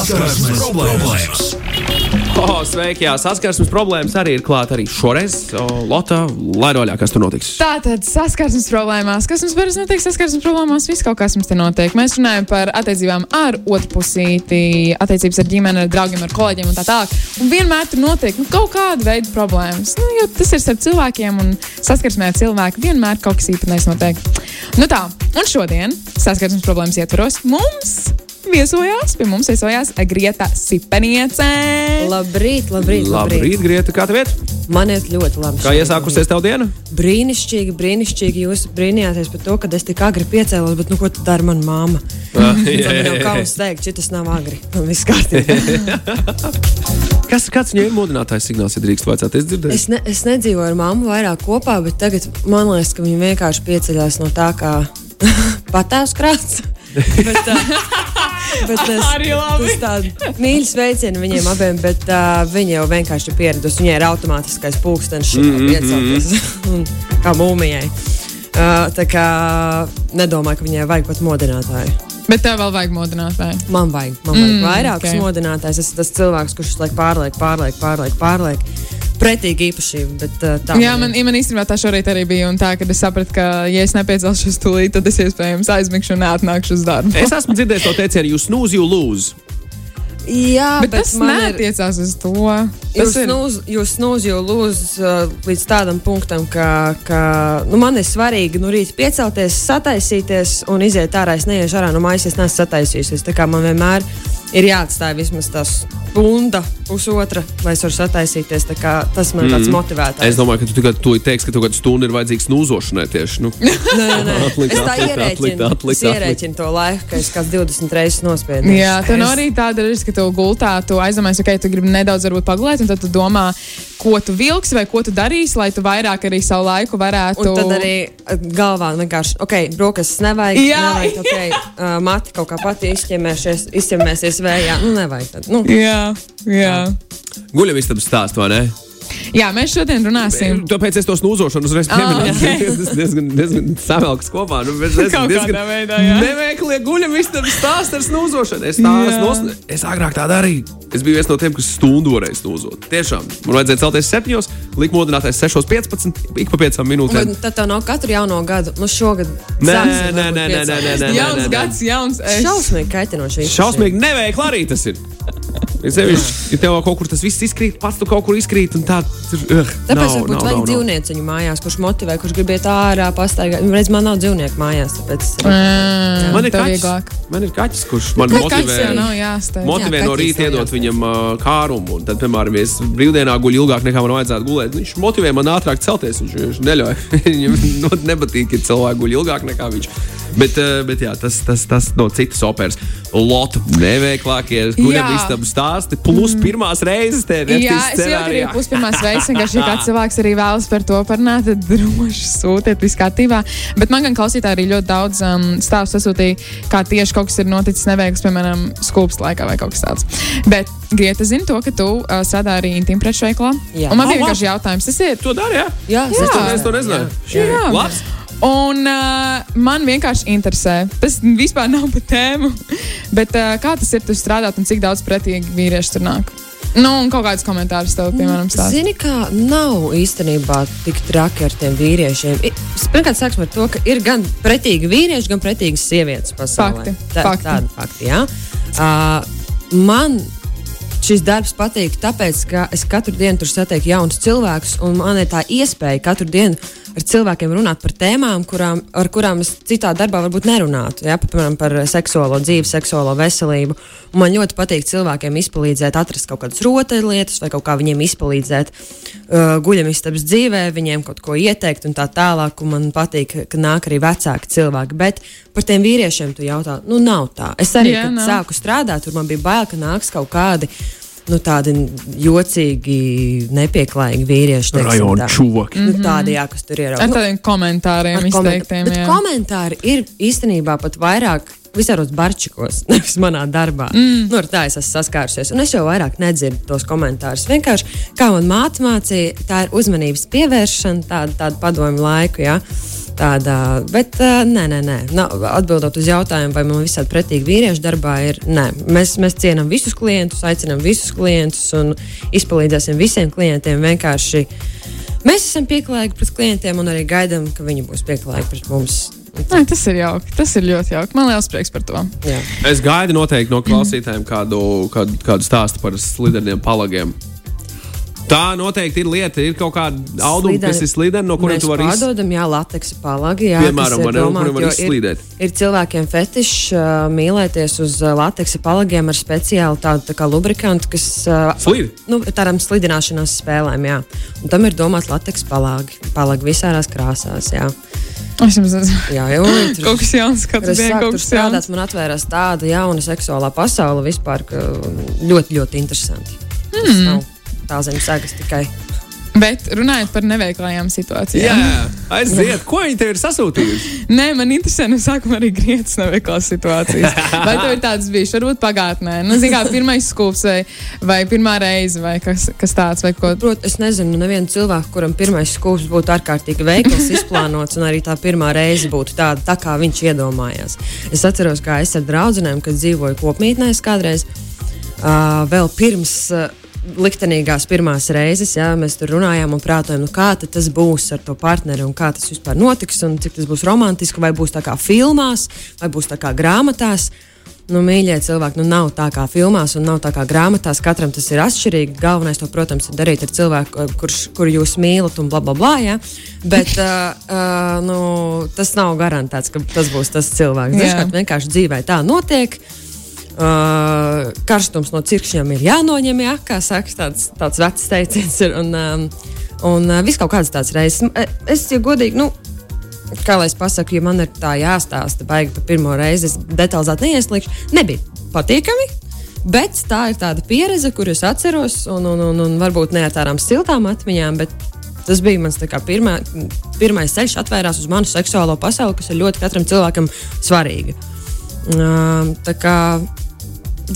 Saskarsmes problēmas! Oh, sveiki, jā, saskarsmes problēmas arī ir klāta arī šoreiz. Lota, laidoļā, kas tur notiks? Tātad saskarsmes problēmās, kas mums parasti notiek, saskarsmes problēmās, viss kaut kas mums te notiek. Mēs runājam par attiecībām ar otru pusīti, attiecības ar ģimeni, ar draugiem, ar kolēģiem un tā tālāk. Un vienmēr tur notiek nu, kaut kāda veida problēmas. Nu, jo tas ir starp cilvēkiem un saskarsmē ar cilvēku vienmēr kaut kas īpatnējs notiek. Nu tā, un šodien saskarsmes problēmas ietvaros mums viesojās, pie mums viesojās Grieta Sipeniece. Labrīt, labrīt, labrīt. Labrīt, Grieta, kā tev iet? Man iet ļoti labi. Kā iesākusies tev diena? Brīnišķīgi, brīnišķīgi. Jūs brīnījāties par to, ka es tik agri piecēlos, bet nu, ko tad dara mana mamma? Man jā, jā, jau jā. kauns teikt, šis nav agri. Man viss kārtībā. Kas, kāds viņai ir modinātājs signāls, ja drīkst vajadzētu? Es dzirdēju. es, ne, es nedzīvoju ar mammu vairāk kopā, bet tagad man liekas, ka viņa vienkārši pieceļās no tā, kā patēvs krāts. Bet, uh, bet tas, Arī labi. tas tāds mīļš sveiciens viņiem abiem, bet uh, viņa jau vienkārši ir pieradusi. Viņai ir automātiskais pulkstenis, mm -hmm. piecelties, un kā mūmijai. Uh, tā kā nedomāju, ka viņai vajag pat modinātāju. Bet tev vēl vajag modināt, vai? Man vajag, man vajag Mm, vairākus ok. okay. modinātājus. Es esmu tas cilvēks, kurš visu laiku pārliek, pārliek, pārliek. pārliek. Pretīgi īpašība, bet uh, tā Jā, man, man īstenībā tā šorīt arī bija. Un tā, kad es sapratu, ka, ja es nepiecelšos tūlīt, tad es iespējams aizmigšu un neatnākšu uz darbu. Es esmu dzirdējis to teicienu, you snooze, you lose. Jā, Bet, bet tas man ir- neatiecās uz to. Jūs Tas snūz- Jūs snūzat jau lūdzu uh, līdz tādam punktam, ka, ka nu, man ir svarīgi no rīta piecelties, sataisīties un iziet ārā. Es neiešu ārā no mājas, es neesmu sataisījusies. Tā kā man vienmēr ir jāatstāj vismaz tas stunda, pusotra, lai es varu sataisīties. Tā kā Tas man ir tāds motivētājs. Es domāju, ka tu tikai to teiksi, ka tu kādu stundu ir vajadzīgs snūzošanai tieši. Nu, Nē, nē. Atlikt, es tā atlikt, ierēķinu. atlikt, atlikt, Es ierēķinu to laiku, ka es kāds 20 reizes nospiedu. Jā, tā nav arī tāda risks, ka tu gultā, tu aizdomājies, ok, tu gribi nedaudz varbūt pagulēt, un tad tu domā, ko tu vilksi vai ko tu darīsi, lai tu vairāk arī savu laiku varētu. Un tad arī uh, galvā vienkārši, ok, brokastis nevajag. Jā. nevajag okay, uh, mati kaut kā pati izķemēsies, izķemēsies vējā. Nu, nevajag. Tad, nu. Jā, jā. Guļamistabas stāstu, vai ne? Jā, mēs šodien runāsim. Tāpēc es to snūzošanu uzreiz Ah, pieminēju. ok. Tas diezgan, diezgan savēlks kopā. Nu, es Kaut diezgan kādā veidā, jā. Neveiklie guļamistabas stāsts ar snūzošanu. Es, nos, es agrāk tā darīju. Es biju viens no tiem, kas stundu varēja snūzot. Tiešām. Man vajadzēja celties septiņos, likt modinātais 6.15, ik pa piecām minūtēm. Bet tad tev nav katru jauno gadu. Nu, šogad. Nē, nē, nē, nē, nē, nē, nē, Jauns gads, jauns es. Šausmīgi kaitinoši. Šausmīgi neveikli arī tas ir. Es sevišķi, ja tev kaut kur tas viss izkrīt, pats tu kaut kur izkrīt, un tā. Uh, Tāpēc varbūt no, vajag dzīvnieciņu mājās, kurš motivē, kurš grib iet ārā, pastaigāt. Redz, man nav dzīvnieku mājās, tāpēc Mm, Man ir, kaķis, man ir kaķis, kurš man kaķis motivē. jau nav jāsteidz. Motivē Jā, no rīta iedot jāsteidz. viņam uh, kārumu, un tad, piemēram, ja es brīvdienā guļu ilgāk nekā man vajadzētu gulēt. Viņš motivē man ātrāk celties. Viņš, viņš neļauj. Viņam nepatīk, ja cilvēki guļ ilgāk nekā viņš. Bet, uh, bet jā, tas, tas, tas no citas operas. Lotu neveiklākie guļam Jā. istabu stāsti, plus pirmās reizes te ir Jā, es jau arī būs pirmās reizes, vienkārši, ja kāds cilvēks arī vēlas par to parunāt, tad droši sūtiet, viss kārtībā. Bet man gan klausītāji arī ļoti daudz um, stāstu sasūtīja, kā tieši kaut kas ir noticis neveikls, piemēram, skūpst laikā vai kaut kas tāds. Bet Grieta zina to, ka tu uh, strādā arī intīm preču veiklā. Jā. Un man Oh, vienkārši jautājums, tas ir. To dara, jā? Jā, Es to, Jā. es to nezināju. Jā. Jā. Labs. Un uh, man vienkārši interesē, tas vispār nav par tēmu, bet uh, kā tas ir, tu strādāt un cik daudz pretīgi vīrieši tur nāk? Nu, un kaut kādas komentārus tev, piemēram, stāstīt. Zini, kā nav īstenībā tik traki ar tiem vīriešiem. Pirmkārt, sāksim ar to, ka ir gan pretīgi vīrieši, gan pretīgas sievietes pasaulē. Fakti, Tā, fakti. Tāda fakti, jā. Uh, man šis darbs patīk, tāpēc, ka es katru dienu tur satieku jaunus cilvēkus, un man ir tā iespēja katru dienu ar cilvēkiem runāt par tēmām, kurām, ar kurām es citā darbā varbūt nerunātu. Ja? Piemēram, par seksuālo dzīvi, seksuālo veselību. Un man ļoti patīk cilvēkiem izpalīdzēt, atrast kaut kādas rotaļlietas, vai kaut kā viņiem izpalīdzēt uh, guļamistabas dzīvē, viņiem kaut ko ieteikt un tā tālāk. Un man patīk, ka nāk arī vecāki cilvēki. Bet par tiem vīriešiem tu jautā, nu nav tā. Es arī, Jā, kad nav. sāku strādāt, tur man bija bail, ka nāks kaut kādi. Nu, tādi jocīgi, nepieklājīgi vīrieši. Rajona tā. čūvaki. Nu, tādi, jā, kas tur ir. Ar tādiem komentāriem Ar izteiktiem. Bet jā. komentāri ir īstenībā pat vairāk. Visādos barčikos, nevis manā darbā. Mm. Nu, ar tā es esmu saskārusies. Un es jau vairāk nedzirdu tos komentārus. Vienkārši, kā man māte mācīja, tā ir uzmanības pievēršana, tāda, tāda padomju laiku. Ja? Tādā, bet nē, nē, nē. Nav, atbildot uz jautājumu, vai man visādi pretīgi vīriešu darbā ir, nē, mēs, mēs cienām visus klientus, aicinām visus klientus un izpalīdzēsim visiem klientiem. Vienkārši mēs esam pieklājīgi pret klientiem un arī gaidām, ka viņi būs pieklājīgi pret mums. Nē, tas ir jauki. Tas ir ļoti jauki. Man liels prieks par to. Jā. Es gaidu noteikti no klausītājiem kādu, kādu, kādu stāstu par sliderniem palagiem. Tā noteikti ir lieta. Ir kaut kāda auduma, Slideni- kas ir slīdena, no kuriem Mēs tu vari izslīdēt. pārdodam, jā, lateksa palagi. Jā, Piemēram, kas domāti, kuriem var izslīdēt? Ir, ir cilvēkiem fetišs uh, mīlēties uz uh, lateksa palagiem ar speciālu tādu tā kā lubrikantu, kas uh, Slīd? nu, tādām slidināšanās spēlēm. Jā. Un tam ir domāts lateksa palagi, palagi visādās krāsās. Jā, Es jums nezinu. jā jau tur Kaut kas jauns, dienu sāku kaut tur kas strādāt, man atvērās tāda jauna seksuālā pasaule vispār, ka ļoti, ļoti interesanti. Nav tā zemes sagas tikai. Bet runājot par neveiklajām situācijām. Jā, aiziet. Ko viņi tev ir sasūtījuši? Nē, man interesē, no sākuma arī grieķis neveiklās situācijas. Vai tev ir tāds bijis, varbūt pagātnē? Nu, zin kā, pirmais skūps vai, vai pirmā reize vai kas, kas tāds vai ko. Protams, es nezinu, nevienu cilvēku, kuram pirmais skūps būtu ārkārtīgi veikls, izplānots, un arī tā pirmā reize būtu tāda, tā kā viņš iedomājās. Es atceros, kā es ar draugiem, kad dzīvoju kopmītnēs kādreiz, uh, vēl pirms. Uh, Liktenīgās pirmās reizes, jā, mēs tur runājām un prātojām, nu, kā tas būs ar to partneri un kā tas vispār notiks, un cik tas būs romantiski, vai būs tā kā filmās, vai būs tā kā grāmatās. Nu, mīļie cilvēki, nu nav tā kā filmās un nav tā kā grāmatās. Katram tas ir atšķirīgi. Galvenais, to, protams, ir darīt ar cilvēku, kurš, kuru jūs mīlat un bla bla bla. Ja? Bet uh, uh, nu, tas nav garantēts, ka tas būs tas cilvēks. Dažkārt vienkārši dzīvē tā notiek. Uh, karstums no cirkšņiem ir jānoņem, jā, kā saka, tāds, tāds vecs teiciens. Ir, un um, un uh, viss kaut kādas tādas reizes. Es, ja godīgi, nu, kā lai es pasaku, ja man ir tā jāstāsta, baigi par pirmo reizi, es detalizēti neieslīgšu. Nebija patīkami. Bet tā ir tāda pieredze, kur es atceros, un, un, un, un varbūt ne ar tādām siltām atmiņām, bet tas bija mans pirmā, pirmais ceļš, atvērās uz manu seksuālo pasauli, kas ir ļoti katram cilvēkam svarīga. Um, tā kā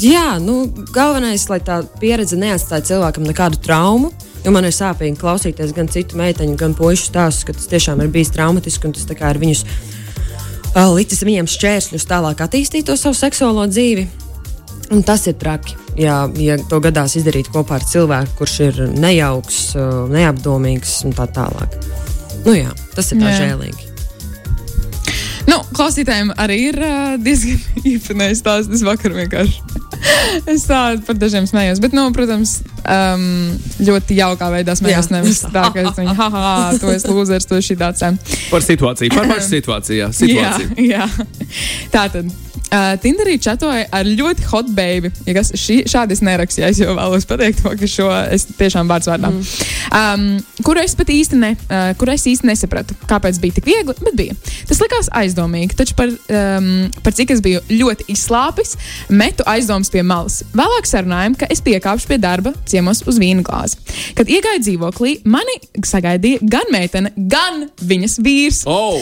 Jā, nu, galvenais, lai tā pieredze neatstāja cilvēkam nekādu traumu. Jo man ir sāpīgi klausīties gan citu meiteņu, gan puikas stāstus, ka tas tiešām ir bijis traumatiski un tas ir viņus uh, licis viņiem šķēršļus tālāk attīstīt to savu seksuālo dzīvi. Un tas ir traki. Jā, ja to gadās izdarīt kopā ar cilvēku, kurš ir nejauks, uh, neapdomīgs un tā tālāk. Nu, jā, tas ir tā Jā. žēlīgi. Nu, klausītājiem arī ir uh, diezgan īpatnējs stāsts. Es vakar vienkārši. es tādu par dažiem smējos. Bet, nu, protams, um, ļoti jaukā veidā smējos. Jā. Nevis tā, ka es viņu, ha, ha, ha, tu esi lūzers, tu esi šī tāds. Par situāciju, par pašu situāciju. Jā, situāciju. Jā, jā. Tā tad. Uh, Tinderī čatoja ar ļoti hot baby. Ja kas, šī, šādi es nerakstu, ja es jau vēlos pateikt, to, ka šo es tiešām vārds vārdā. Mm. Um, kur es pat īsti, ne, uh, kur es īsti nesapratu, kāpēc bija tik viegli, bet bija. Tas likās aizdomīgi, taču par, um, par cik es biju ļoti izslāpis, metu aizdomas pie malas. Vēlāk sarunājām, ka es piekāpšu pie darba ciemos uz vīna glāzi. Kad iegāju dzīvoklī, mani sagaidīja gan meitene, gan viņas vīrs. Oh,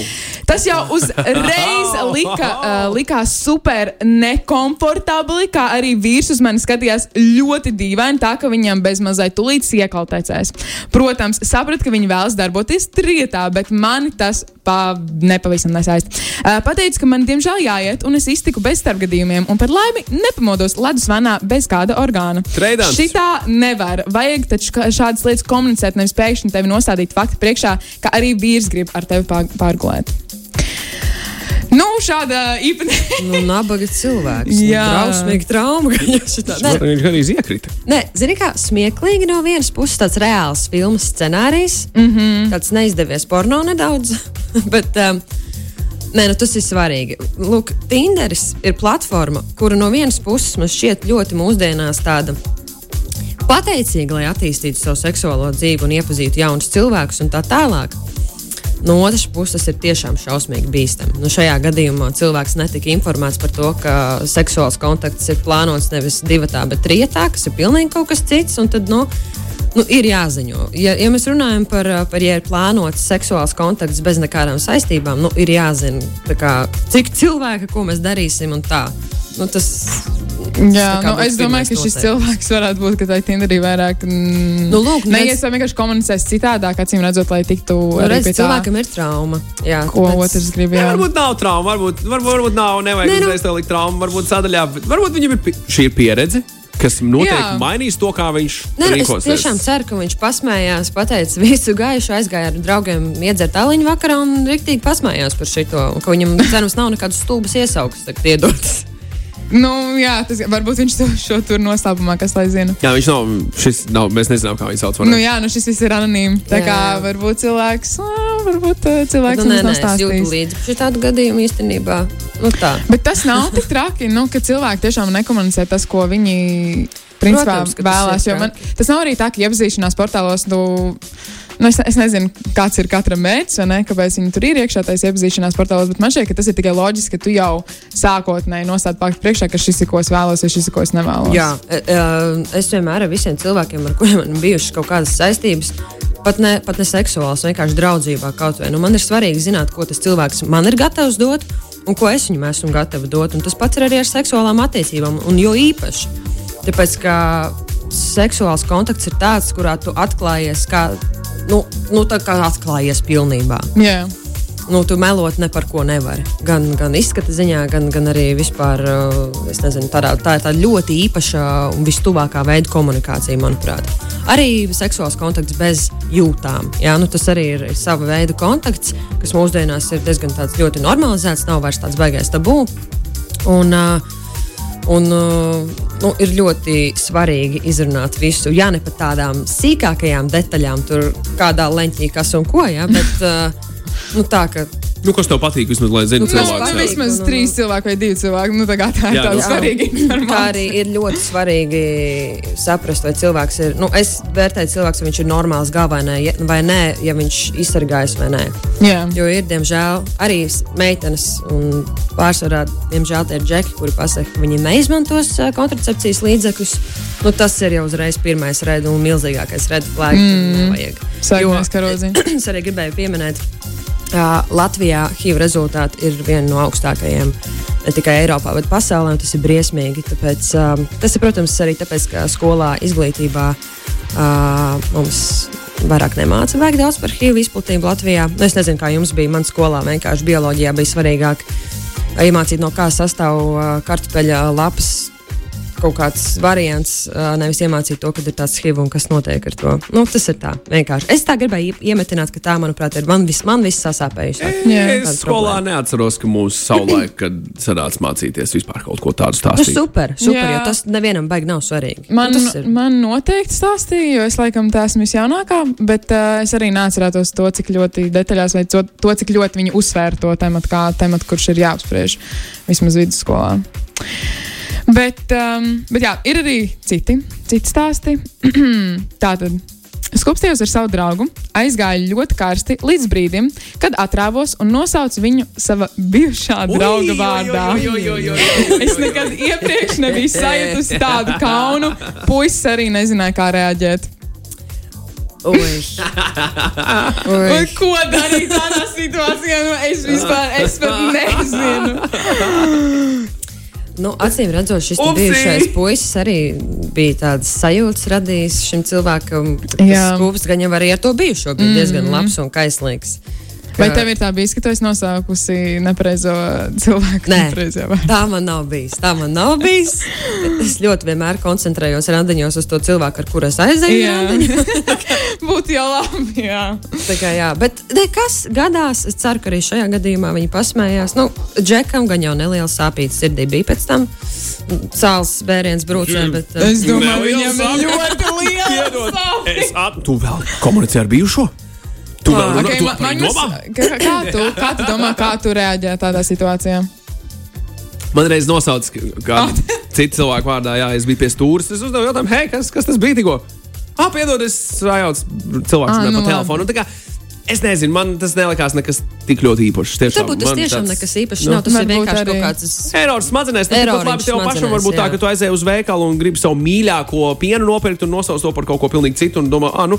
Tas jau uzreiz lika, uh, likās super nekomfortabli, kā arī vīrs uz mani skatījās ļoti dīvaini, tā ka viņam bezmazai tulīt iekaltēcēs. Protams, sapratu, ka viņi vēlas darboties trietā, bet mani tas pa, nepavisam nesaist. Pateicu, ka man diemžēl jāiet, un es iztiku bez starpgadījumiem, un par laimi nepamodos ledus vanā bez kāda orgāna. Treidants. Šitā nevar. Vajag taču šādas lietas komunicēt, nevis pēkšņi tevi nostādīt faktu priekšā, ka arī vīrs grib ar tevi pār- pārgulēt. Nu, šāda īpatnēja. Nu, nabaga cilvēks. Jā. Nu, Drausmīgi trauma. viņš arī iekrita. Nē, zini, kā smieklīgi no vienas puses tāds reāls filmas scenārijs, mm -hmm. tāds neizdevies porno nedaudz, bet um, nē, nu, tas ir svarīgi. Lūk, Tinderis ir platforma, kura no vienas puses man šķiet ļoti mūsdienās tāda. Pateicīga, lai attīstītu savu seksuālo dzīvi un iepazītu jaunus cilvēkus un tā tālāk. No otras puses, ir tiešām šausmīgi bīstami. Nu, šajā gadījumā cilvēks netika informēts par to, ka seksuāls kontakts ir plānots nevis divi, bet trīs, kas ir pilnīgi kaut kas cits. Tad, nu, nu, ir jāziņo. Ja, ja mēs runājam par, par ja ir plānots seksuāls kontakts bez nekādām saistībām, nu, ir jāzina, kā, cik cilvēka, ko mēs darīsim un tā. Nu, tas. Jā, tā nu, es domāju, ka šis cilvēks varētu būt, ka tai Tinderī vairāk mm, Nu, lūk, neies vai vienkārši komunicēs citādāk, acīm redzot, lai tiktu Nu, redz, tā, cilvēkam ir trauma. Jā, ko tāpēc- otrs grib. Jā, Jā, varbūt nav trauma, varbūt, varbūt, varbūt nav, nevajag Nē, nu- uzreiz likt traumu, varbūt sadaļā, bet varbūt viņam ir šī ir pieredze, kas noteikti Jā. mainīs to, kā viņš Nē, nu, es rīkosies. tiešām ceru, ka viņš pasmējās, pateica visu gaišu, aizgāja ar draugiem iedzert aliņu vakarā un rīktīgi pasmējās par šito. un Ka viņam, cerams, nav nekādas stulbas iesaukas tagad iedotas. Nu, jā tas, varbūt viņš to šo tur noslēpumā, kas lai zina. Jā, viņš nav, šis nav, mēs nezinām, kā viņu sauc. Nu, jā, nu šis viss ir anonīms. Tā Jā, kā varbūt cilvēks, varbūt cilvēks Nu, nē, nav stāstījis. līdzi šī tādu gadījumu īstenībā. Nu, tā. Bet tas nav tik traki, nu, ka cilvēki tiešām nekomunicē tas, ko viņi principā Protams, vēlās. Jo man, tas nav arī tā, ka iepazīšanās portālos. Nu, Nu, es, es nezinu, kāds ir katram mērķis, vai ne, kāpēc viņi tur ir iekšā tajā iepazīšanās portālos, bet man šķiet, ka tas ir tikai loģiski, ka tu jau sākotnēji nostādi faktu priekšā, ka šis ir ko es vēlos, vai šis ir ko es nevēlos. Jā, e, e, es vienmēr ar visiem cilvēkiem, ar kuriem man bijušas kaut kādas saistības, pat ne, pat ne seksuāls, vienkārši draudzībā kaut vai. Nu, man ir svarīgi zināt, ko tas cilvēks man ir gatavs dot un ko es viņam esmu gatava dot. Un tas pats ir arī ar seksuālām attiecībām, un jo īpaši. Tāpēc, ka seksuāls kontakts ir tāds, kurā tu atklājies kā, nu, nu, kā atklājies pilnībā. Jā. nu, tu melot ne par ko nevari. Gan, gan izskata ziņā, gan, gan arī vispār, uh, nezinu, tādā, tā ir tā ļoti īpaša un vistuvākā veida komunikācija, manuprāt. Arī seksuāls kontakts bez jūtām. Jā, nu, tas arī ir sava veida kontakts, kas mūsdienās ir diezgan ļoti normalizēts, nav vairs tāds baigais tabū. Un, uh, Un, uh, nu, ir ļoti svarīgi izrunāt visu, ja ne pat tādām sīkākajām detaļām, tur kādā leņķī, kas un ko, ja, bet uh, nu, tā, ka Nu, kas tev patīk, vismaz, lai zinātu, Nu, Nu, tas cilvēks. patīk. vismaz trīs cilvēki vai divi cilvēki. Nu, tā, kā tā ir Jā, tāda nu. svarīga Kā informācija. arī ir ļoti svarīgi saprast, vai cilvēks ir. Nu, es vērtēju cilvēku, vai viņš ir normāls galvenā vai nē, ja viņš izsargājas vai nē. Jā. Jo ir, diemžēl, arī meitenes, un pārsvarā, diemžēl, tie ir džeki, kuri pasaka, ka viņi neizmantos kontracepcijas līdzekļus. Nu, tas ir jau uzreiz pirmais red un milzīgākais red flag. Mm. Sarkanais karodziņš. es arī gribēju pieminēt, ka Latvijā HIV rezultāti ir viena no augstākajiem. Ne tikai Eiropā, bet pasaulē tas ir briesmīgi. Tāpēc, um, tas ir, protams, arī tāpēc, ka skolā izglītībā uh, mums vairāk nemāca vajag daudz par HIV izplatību Latvijā. Nu, es nezinu, kā jums bija. Man skolā vienkārši bioloģijā bija svarīgāk uh, iemācīt, no kā sastāv uh, kartupeļa lapas kaut kāds variants, nevis iemācīt to, ka ir tāds HIV un kas notiek ar to. Nu, tas ir tā vienkārši. Es tā gribēju ie- iemetināt, ka tā, manuprāt, ir man, vis, man viss sasāpējuši. Jā. Es skolā neatceros, ka mūsu savulaik, kad sanāca mācīties vispār kaut ko tādu Nu, stāstīt. super, super, Jā. jo tas nevienam baigi nav svarīgi. Man, Nu, tas ir. man noteikti stāstīja, jo es laikam tā esmu visjaunākā, bet uh, es arī neatcerētos to, cik ļoti detaļās, vai to, to cik ļoti viņi uzsvēra to tematu, kā tematu, kurš ir jāapspriež vismaz vidusskolā. Bet, um, bet jā, ir arī citi, citi stāsti. Tātad. Skupstījos ar savu draugu, aizgāju ļoti karsti līdz brīdim, kad atrāvos un nosaucu viņu sava bijušā drauga vārdā. Es nekad iepriekš nebiju sajutusi tādu kaunu. Puisis arī nezināja, kā reaģēt. Ui. Un Ui. ko darīt tādā situācijā? Nu, es vispār es pat nezinu. Nu, acīm redzot, šis bijušais puisis arī bija tāds sajūts radījis šim cilvēkam. Tas skūps gan jau arī ar to bijušo bija diezgan labs un kaislīgs. Vai tev ir tā bijis, ka tu esi nosaukusi nepareizo cilvēku? Nē. nepareizajā vārdā? Tā man nav bijis. Tā man nav bijis. Es ļoti vienmēr koncentrējos randiņos uz to cilvēku, ar kuru es aizēju. Būtu jau labi. Jā. Tā kā, jā, bet nekas gadās. Es ceru, ka arī šajā gadījumā viņi pasmējās. Nu, Džekam gan jau neliela sāpīga sirdī bija pēc tam. Cēlus bēriens brūcē. Bet, uh, Es domāju, Neliels viņam ir ļoti liela Piedod, es at... Tu vēl komunicē ar bijušo? Tu vēl runā, Okay, tu ma- par viņu Magnus, domā? kā, kā, tu, kā tu domā, kā tu reaģē tādā situācijā? Man reiz nosauc, kā citu cilvēku vārdā, jā, es biju pie stūres. Es uzdevu jautājumu, hei, kas, kas tas bija tikko? Ah, piedod, es sajaucu cilvēku Ah, ah, nu pa telefonu. Tā kā Es nezinu, man tas nelikās nekas tik ļoti īpašs. Tiešām, Varbūt tas man tiešām tāds- nekas īpašs Nu. nav. Tas ir Varbūt vienkārši arī. kaut kāds. Erors smadzenēs, tas ir Eroriņš labi. Tev pašam varbūt tā, jā. ka tu aizēji uz veikalu un gribi savu mīļāko pienu nopirkt un nosauc to par kaut ko pilnīgi citu. Un domā, ah, nu,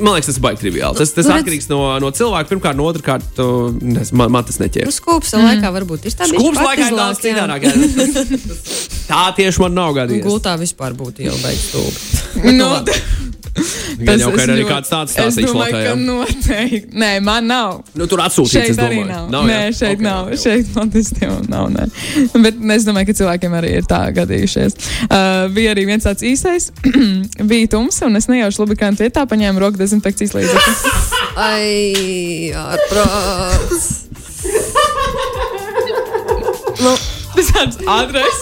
man liekas, tas ir baigi triviāli. Tas, tas Nu, redz- atkarīgs no, no cilvēka. Pirmkārt, no otrkārt, tu- nes- man, man tas Nu, neķēra. skūpsta laikā varbūt ir tā Skūps laikā ir daudz citādāk. Tā tieši man nav gadījies. Gultā vispār būtu jau beigas stūbi. Gan jau, ka ir arī ļoti- kāds tāds domāju, Latvijā. ka noteikti. Nē, man nav. Nu, tur atsūtīts, Šeit es arī domāju. nav. Nav, nē, jā? šeit Ok, nav. ok. Šeit man tas nav. Nē. Bet es domāju, ka cilvēkiem arī ir tā gadījušies. Uh, bija arī viens tāds īsais. bija tums, un es nejauši lubrikantu vietā paņēmu roku dezinfekcijas līdzekli. Ai, ārprāts. nu, Tas tāds ātrais.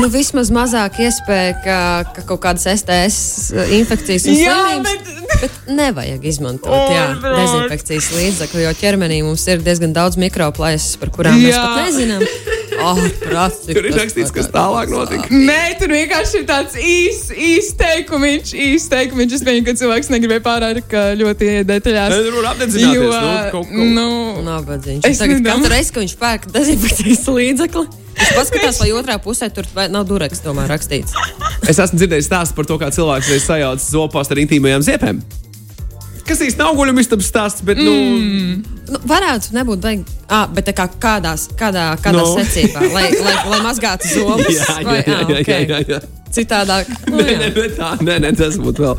Nu, vismaz mazāk iespēja, ka, ka kaut kādas STS infekcijas un Jā, slimības. bet Bet nevajag izmantot O, jā, brāl. dezinfekcijas līdzekli, jo ķermenī mums ir diezgan daudz mikroplēses, par kurām mēs Jā. pat nezinām. Oh, prāt, cik Tur ir rakstīts, kas tālāk notika. Nē, tur vienkārši ir tāds īsts īs teikumiņš, īsts teikumiņš. Es pieņemu, ka cilvēks negribēja pārāk ļoti detaļās. Nē, tur apdedzināties, Jo, nu, kaut ko. nu, Nabadzīgs. Es Tagad nedomāju. katru reizi, kad viņš pērk dezinfekcijas līdzekli, viņš paskatās, vai otrā pusē tur vai nav dureks tomēr rakstīts. Es esmu dzirdējis stāstu par to, kā cilvēks reiz sajauc zopāstu ar intīmajām ziepēm. Kas īsti nav guļamistabas stāsts, bet, nu, mm. Nu, varētu nebūt baigi. Ah, bet tā kā kādās, kādā, kādā No. no. secībā, lai, lai, lai mazgātu zomus. jā, jā, jā, jā, jā, jā, jā. Citādāk. Nu, Nē, nē, tā, nē, nē, tas būtu vēl.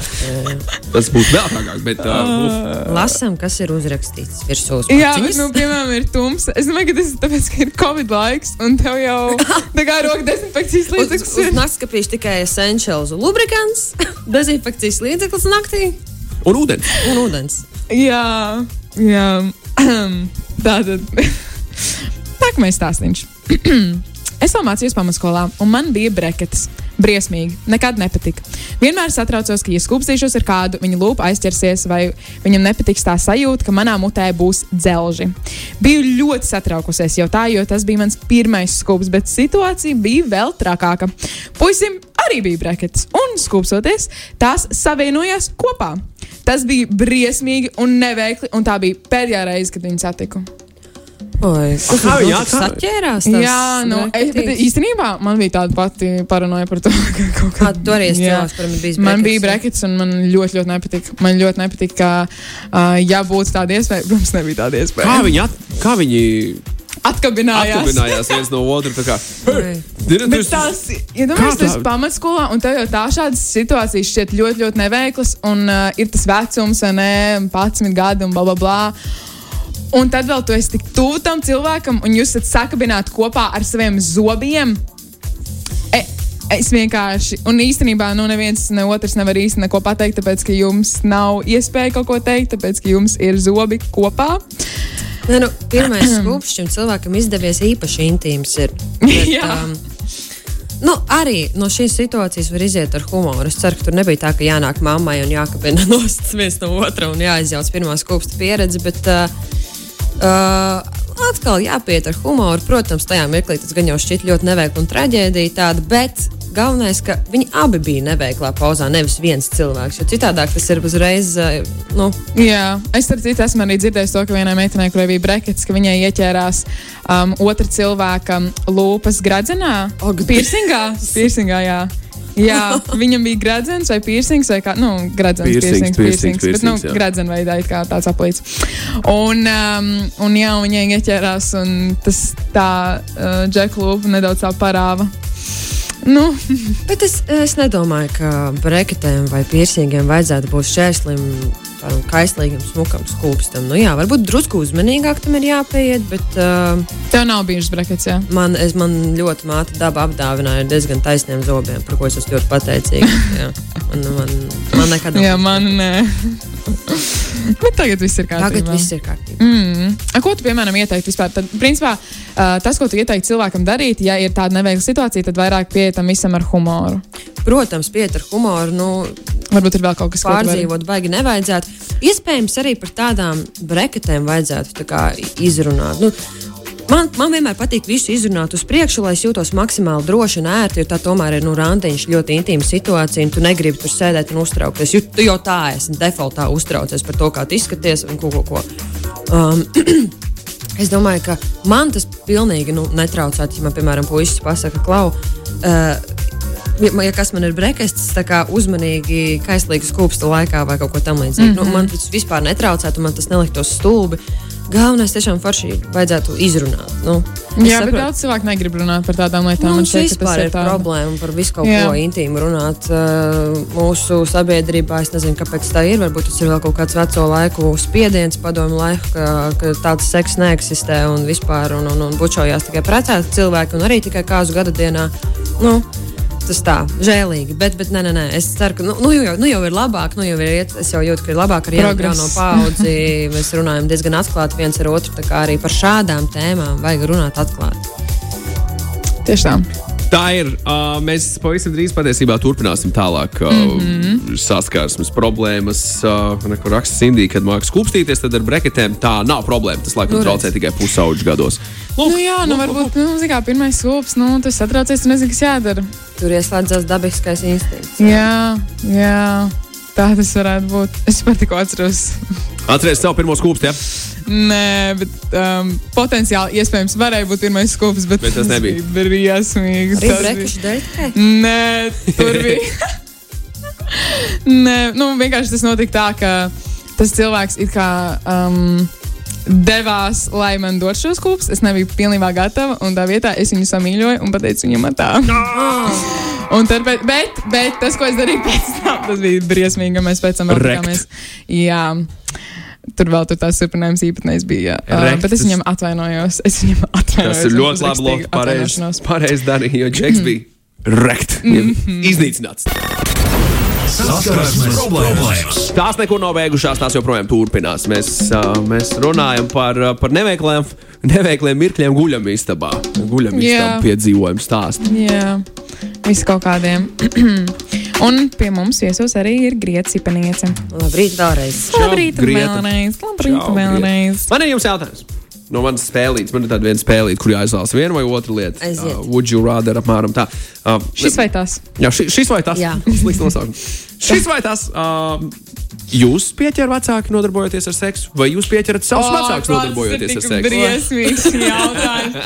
Tas būtu vēl trakāk, bet. Uh. Lasām, kas ir uzrakstīts virsū. Jā, bet, nu, piemēram, ir tums. Es domāju, ka tas ir tāpēc, ka ir Covid laiks, un tev jau tā kā roka dezinfekcijas līdzeklis naktskapīšu tikai essentials lubrikants, dezinfekcijas līdzeklis naktī Un ūdens. un ūdens. Jā, jā. tā tad. Nākamais stāstījums. es vēl mācījos pamatskolā, un man bija breketes. Briesmīgi, nekad nepatika. Vienmēr satraucos, ka, ja skūpstīšos ar kādu, viņa lūpa aizķersies, vai viņam nepatiks tā sajūta, ka manā mutē būs dzelži. Biju ļoti satraukusies jau tā, jo tas bija mans pirmais skūps, bet situācija bija vēl trakāka. Puisim arī bija breketes, un skūpsoties, tās savienojās kopā. Tas bija briesmīgi un neveikli, un tā bija pēdējā reize, kad viņu satiku. Oi, Kā bija? atkal- Saķērās. Jā, nu, es, bet īstenībā man bija tāda pati paranoja par to, ka kaut Kā tu arī bijis Man bija brekets, un man ļoti, ļoti nepatika. Man ļoti nepatika, ka, uh, ja būtu tāda iespēja, protams, nebija tāda iespēja. Kā viņi, at, kā viņi atkabinājās? atkabinājās viens no otra? tā kā. Dinu, Bet tās, ja domāju, Kā tas ir pamatskolā, un tev jau tā šādas situācijas šķiet ļoti, ļoti neveiklas, un uh, ir tas vecums, vai ne, 11 gadi un bla, bla, bla. Un tad vēl tu esi tik tuvu tam cilvēkam, un jūs esat sakabināti kopā ar saviem zobiem. E, es vienkārši, un īstenībā, nu, neviens ne otrs nevar īsti neko pateikt, tāpēc, ka jums nav iespēja kaut ko teikt, tāpēc, ka jums ir zobi kopā. Nē, nu, pirmais skūpsts šim cilvēkam izdevies īpaši intīms. Ir, bet, um, nu, arī no šīs situācijas var iziet ar humoru. Es ceru, ka tur nebija tā, ka jānāk mammai un jākabina nost viens no otra un jāizjauc pirmā skūpsta pieredze. Bet, uh, uh, atkal jāpiet ar humoru. Protams, tajā mirklī tas gan jau šķiet ļoti neveikli un traģēdija tāda, bet galvenais, ka viņi abi bija neveiklā pauzā, nevis viens cilvēks. Jo citādāk tas ir uzreiz. uh, Nu, Jā, es starp citu esmu arī dzirdējis to, ka vienai meitenei, kurai bija brekets, ka viņai ieķērās um, otra cilvēka lūpas gradzenā. Piercingā, piercingā, jā. Jā, viņam bija gradzens vai piercings vai kā, nu, gradzens, Piercings, piercings, piercings, piercings, piercings bet, nu, piercings, jā. gradzen veidā it kā tāds aplīts. Un, um, un jā, viņai ieķērās un tas tā uh, džeka lūpa nedaudz tā parāva. Nu, Bet es, es nedomāju, ka breketēm vai piercingiem vajadzētu būt šķērslim, tādam kaislīgam, smukam skūpstam. Nu, jā, varbūt drusku uzmanīgāk tam ir jāpieiet, bet uh, tev nav bijušas brekets, jā. man, es, man ļoti māte daba apdāvināja ar diezgan taisniem zobiem, par ko es esmu ļoti pateicīga. Man, man, man nekad nav. Jā, man nē. Bet tagad viss ir kārtībā. Tagad viss ir kārtībā. Mm. A, ko tu, piemēram, ieteiktu vispār? Tad, principā, uh, tas, ko tu ieteiktu cilvēkam darīt, ja ir tāda neveikla situācija, tad vairāk pietam visam ar humoru. Protams, piet ar humoru. Nu, Varbūt ir vēl kaut kas ko tu vari- pārdzīvot, baigi nevajadzētu. Iespējams, arī par tādām breketēm vajadzētu tā izrunāt. Nu, Man, man vienmēr patīk visu izrunāt uz priekšu, lai es jūtos maksimāli droši un ērti. Jo tā tomēr ir nu, randiņš, ļoti intīma situācija, un tu negribi tur sēdēt un uztraukties. Jo jau tā esi defaultā uztraucies par to, kā tu izskaties un ko. ko, ko. Um, Es domāju, ka man tas pilnīgi nu, netraucētu, ja man, piemēram, puisis pasakā, klau, uh, ja, ja kas man ir brekests, tā kā uzmanīgi kaislīgas kūpsta laikā vai kaut ko tamlīdzīgu. Mm -hmm. nu, man tas vispār netraucētu, man tas neliktos stulbi. Galvenais tiešām forši vajadzētu izrunāt. Nu, Jā, bet saprotu- daudz cilvēku negrib runāt par tādām lietām. Mums šķiet, ka tas vispār ir tāda- problēma par visu kaut Jā. ko intīmu runāt. Uh, mūsu sabiedrībā es nezinu, kāpēc tā ir. Varbūt tas ir vēl kaut kāds veco laiku spiediens, padomu laiku, ka, ka tāds seks neeksistē un vispār un, un, un bučojās tikai precēti cilvēki un arī tikai kāzu gada dienā. Nu, Tas tā, žēlīgi, bet, bet nē, nē, nē. es ceru, ka nu, nu, jau, nu jau ir labāk. Nu jau ir, iet- es jau jūtu, ka ir labāk ar jauno paudzi. Mēs runājam diezgan atklāti viens ar otru. Arī par šādām tēmām vajag runāt atklāti. Tieši tā. Ir. Uh, mēs pavisam drīz patiesībā turpināsim tālāk uh, mm -hmm. saskarsmes problēmas. Uh, kur raksta Sindija, kad mākslinieks kupstīties, tad ar breketēm tā nav problēma. Tas laikam traucē tikai pusauģu gados. Nu, jā, nu, varbūt nu, kā, pirmais solis, nu, tas satraucies, tu nezini, kas jādara. Tur ieslēdzas dabiskais instinkts. Jā, jā, tā tas varētu būt. Es pat tikko atceros. Atcerieties savu pirmo skūpstu, ja? Nē, bet um, potenciāli iespējams varēja būt pirmais skops, bet, Bet tas nebija. bija briesmīgi. Arī Tas bija- tikai. Nē, tur bija. Nē, nu, vienkārši tas notika tā, ka tas cilvēks it kā um, devās, lai man dotu šos kūpus. Es nebiju pilnībā gatava, un tā vietā es viņu samīļoju un pateicu viņam tā. Un tad, bet, bet, bet tas, ko es darīju pēc tam, tas bija briesmīgi, ka mēs pēc tam apgājāmies. Jā. Tur vēl tur tās turpinājums īpatnējs bija. Uh, bet es viņam atvainojos. Es viņam atvainojos. Tas ir ļoti labi. Loki, Pareizi pareiz darīja, jo Džeks bija rekt, Mhm. iznīcināts. Saskarsmes problēmas. Tās nekur nav beigušās, tās joprojām turpinās. Mēs, uh, mēs runājam par, uh, par neveikliem, neveikliem mirkļiem guļamistabā. Guļamistabā Jā. piedzīvojumu stāstu. Jā, visi kaut kādiem. un pie mums viesos arī ir Grieta Cipeniece. Labrīt, vēlreiz. Labrīt, vēlreiz. Labrīt, Čau, vēlreiz. Man ir jums jautājums. No manas spēlītes, man ir tāda viena spēlīte, kur jāizvēlas viena vai otra lieta. Aiziet. Uh, would you rather apmēram tā. Uh, Šis vai tas? Jā, ši, šis vai tas? Jā. Slikts nosaukums. šis vai tas? Uh, jūs pieķerat vecāki nodarbojoties ar seksu, vai jūs pieķerat savus vecākus nodarbojoties ar seksu? Briesmīgs jautājums.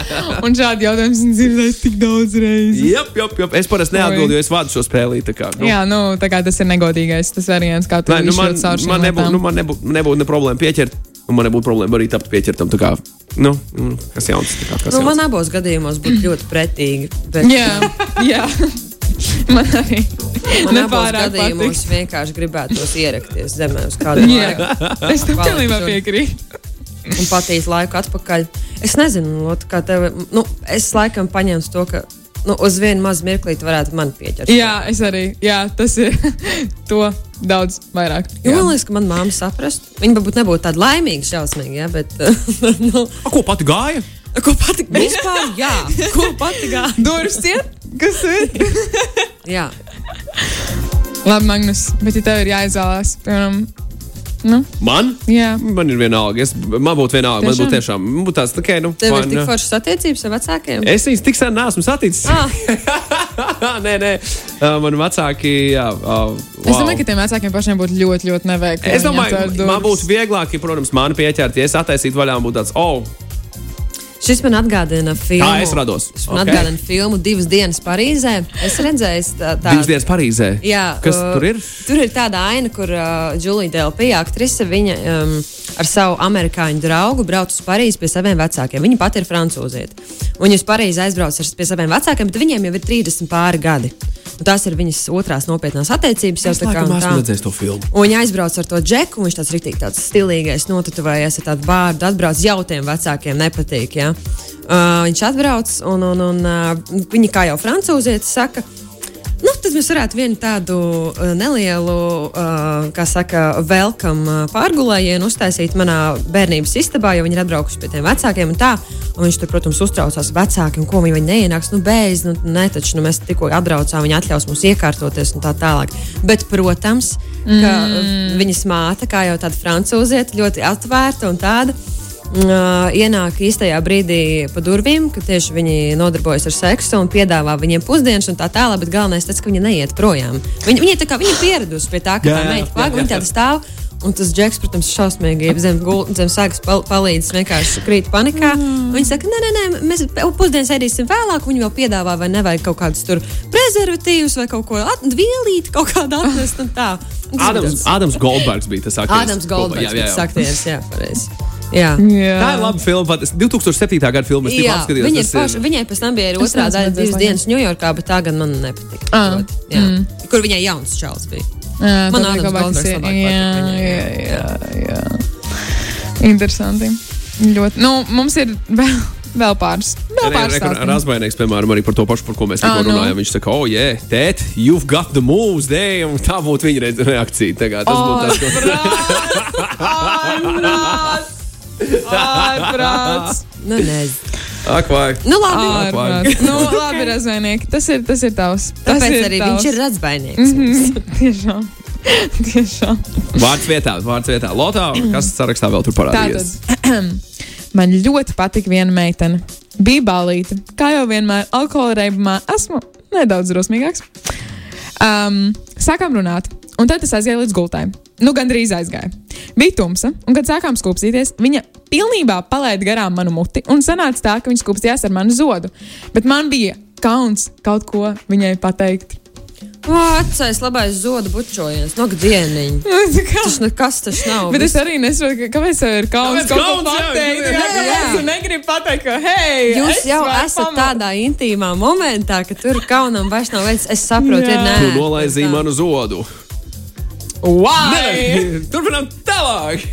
Un šādi jautājumi esmu dzirdējis tik daudz reizes. Jā, jā, jā. Es parasti neatbildēju, jo es vadu šo spēlīti. tā Kā, nu, Jā, nu, tā kā tas ir negodīgais, tas variants, kā tu nu man, izšķirt caur šīm man nebūtu nu, man nebūt, nebūt ne problēma pieķert, un man nebūtu problēma arī tapt pieķertam. tā Kā, nu, nu, kas jauns? tā Kā, kas Nu, jauns? man abos gadījumos būtu ļoti pretīgi. Bet Jā, jā. Man arī nepārāk gadījumos patīk. vienkārši gribētos ierakties zemē uz kādu laiku. es tam pilnībā piekrītu. Un patīs laiku atpakaļ. Es nezinu, Lot, kā tev. Nu, es laikam paņēmu to, ka nu, uz vienu mazu mirklīti varētu man pieķert. Jā, es arī. Jā, tas ir to daudz vairāk. Jo man liekas, ka manā māte saprastu. Viņa varbūt nebūtu tāda laimīga, šausmīga, ja, bet. nu, A, ko pati gāja? ko pati vispār? Jā, ko pati gāja? Durvis ciet, kas ir? Jā. Labi, Magnus, bet ja tev ir jāizvēlās, piemēram, nu, Man? jā. Man ir vienalga. Es, man būtu vienalga. Man Tiešām? būtu tiešām man būtu tāds, tā kā, nu, Tev vai ir tik ne? foršas attiecības ar vecākiem? Es viņus tik sen neesmu saticis. Ah, nē, nē, uh, man vecāki. Jā, uh, Es domāju, ka tiem vecākiem pašiem būtu ļoti, ļoti neveikli. Es domāju, man būtu vieglāk, ja, protams, mani pieķert, ja es attaisītu vaļā un būtu tāds, oh, šis man atgādina filmu. Tā es rados. Šis man Ok. atgādina filmu divas dienas Parīzē. Es redzēju, tā, tā, divas dienas Parīzē. Jā, Kas uh, tur ir? Tur ir tāda aina, kur uh, Julija Delpija, aktrise, viņa um, ar savu amerikāņu draugu brauc uz Parīzi pie saviem vecākiem. Viņa pati ir francūziete. Viņa uz Parīzi aizbrauc ar, pie saviem vecākiem, bet viņiem jau ir 30 pāri gadi. Un tās ir viņas otrās nopietnās attiecības. jau Es tā kā laikam un esmu tā. redzējis to filmu. Un viņa aizbrauc ar to džeku, un viņš tāds rīktīgi tāds stilīgais, notatuvējies ar tādu vārdu, atbrauc jau tiem vecākiem, nepatīk. Ja? Uh, viņš atbrauc, un, un, un uh, viņa kā jau francūzietis saka. Tad mēs varētu vienu tādu uh, nelielu, uh, kā saka, welcome uh, pārgulējienu uztaisīt manā bērnības istabā, jo viņi ir atbraukuši pie tiem vecākiem. Un tā, un viņš tur, protams, uztraucās vecāki, un ko viņi, neienāks. Nu, beidz, nu, ne, taču nu, mēs tikko atbraucām, viņi atļaus mums iekārtoties un tā tālāk. Bet, protams, mm. viņas māte, kā jau tāda francūziete, ļoti atvērta un tāda. Ienāk īstajā brīdī pa durvīm, kad tieši viņi nodarbojas ar seksu un piedāvā viņiem pusdienas un tā tālāk, bet galvenais tas, ka viņi neiet projām. Viņi, viņi, tā kā, viņi ir pieraduši pie tā, ka Jā, tā meita jā, viņi tāda stāv. Un tas džeks, protams, šausmīgi zem, gul- zem sāgas pal palīdz, vienkārši krīt panikā. Mm. Viņi saka, nē, nē, nē, mēs pusdienas ēdīsim vēlāk. Viņi vēl piedāvā, vai nevajag kaut kādus tur prezervatīvus vai kaut ko atvielīt, kaut kādu atnest un tā. Un bija Ādams Goldbergs bija tas aktieris. Ādams Goldbergs, jā. tas aktieris, jā, pareizi. Jā. Jā. Tā ir laba filma. pat es 2007. gada filma. Es tikko Jā, apskatījos. viņa ir viņai pēc tam bija arī otrā daļa, divas dienas Ņujorkā, bet tā gan man nepatika. Ah, jā. Kur viņai jauns čels bija. Jā, Man ir- labāk jā, patīk viņai, jā, jā. jā. Interesanti. Ļoti. Nu, mums ir vēl, vēl pāris. Vēl pāris. Razbainieks, piemēram, arī par to pašu, par ko mēs tikko Ā, nu. runājām. Viņš saka, oh, yeah, tēt, you've got the moves, dēļ, un tā būtu viņa reakcija. Tagad, tas būtu tas, ko... Ārprāts! Ārprāts! Nu, nezinu. Ak, vai. Nu, labi. Ā, Ārprāts! Nu, labi, razvainieki. Tas ir, tas ir tavs. Tas Tāpēc ir arī tavs. viņš ir redzbainieks. Mhm, Tiešām. Tiešām. Vārds vietā, vārds vietā. Lotā, kas sarakstā vēl tur parādījies? Tātad, man ļoti patika viena meitene. Bija balīta. Kā jau vienmēr, alkohola reibumā esmu nedaudz drosmīgāks. Um, sākām runāt, un tad es aizgāju līdz gultai. Nu, gandrīz aizgāju. Bija tumsa, un kad sākām skūpstīties, viņa pilnībā palaida garām manu muti, un sanāca tā, ka viņa skūpstījās ar manu zodu. Bet man bija kauns kaut ko viņai pateikt. Vecais labais zodu bučojies, no dieniņa. Kā? Tas nekas tas nav. Bet es arī nesaprotu, ka- kāpēc tev ir kauns Kāpēc kaut ko pateikt. jā, Jā, jā. tu negribi pateikt, ka, hei, Jūs es jau esat pamot- tādā intīmā momentā, ka tur kaunam vairs nav veids. Es saprotu, ir nē. Tu nolaizīji manu zodu. Why? Turpinām tālāk.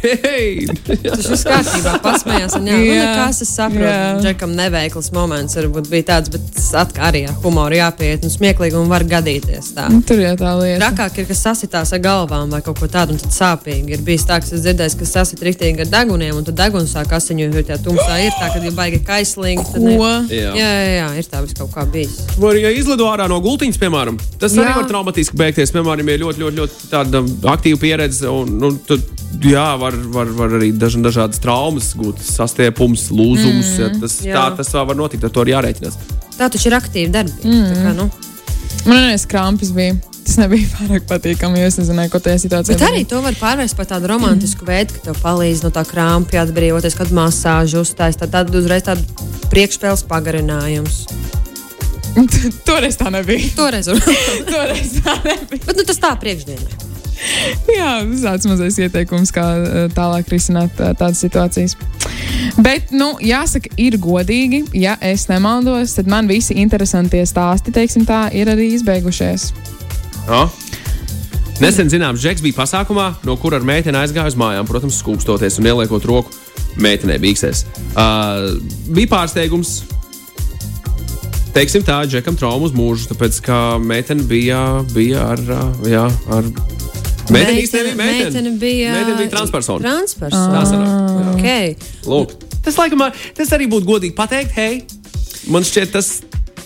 Tas viss kārtībā, pasmējās. Un, jā, nu, Jā. nekas, es saprotu. Džekam neveikls moments varbūt bija tāds, bet atkal arī ar humoru jāpieiet un smieklīgi un var gadīties tā. Nu, Tur jau tā lieta. Trakāk ir, kas sasitās ar galvām vai kaut ko tādu, un tad sāpīgi. Ir bijis tā, ka es dzirdēju, ka sasit rīktīgi ar deguniem, un tad deguns sāk asiņot, jo tā tumsā ir tā, ka ir baigi kaislīgi. Jā. Jā, jā, jā, ir tā vis kaut kā bijis. Vai arī ja izlido ārā no gultiņas, piemēram, tas arī Jā. var traumatiski beigties. Piemēram, ja ir ļoti, ļoti, ļoti tāda aktīva pieredze, un nu, tad, jā, var, var, var arī daž, dažādas traumas gūt, sastiepums, lūzums. Mm, ja, tas, jā. tā, tas var notikt, ar to arī jārēķinās. Tā taču ir aktīva darbība. Mm. Kā, nu. Man arī skrampis bija. Tas nebija pārāk patīkami, jo es nezināju, ko tajā situācijā Bet arī to var pārvērst par tādu romantisku veidu, ka tev palīdz no tā krāpja atbrīvoties, kad masāžu uzstājas. Tad, tad uzreiz tāds priekšspēles pagarinājums. Toreiz tā nebija. Toreiz, Toreiz tā nebija. bet nu, tas tā priekšdienā. Jā, tāds mazais ieteikums, kā eh, tālāk risināt eh, tādas situācijas. Bet, nu, jāsaka, ir godīgi, ja es nemaldos, tad man visi interesantie stāsti, teiksim tā, ir arī izbeigušies. Ja? Nesen zināms, Džeks bija pasākumā, no kura ar meiteni aizgāja uz mājām, protams, skūpstoties un ieliekot roku meitenei bīksēs. Uh, bija pārsteigums. Teiksim tā, Džekam traumas mūžu, tāpēc ka meitene bija, bija ar. Jā, ar Meitene īstenībā nebija meitene. meitene bija. Meitene bija transpersona. Transpersona. Tā jā. Okay. Lūk, tas, laikam, tas arī būtu godīgi pateikt, hei, man šķiet, tas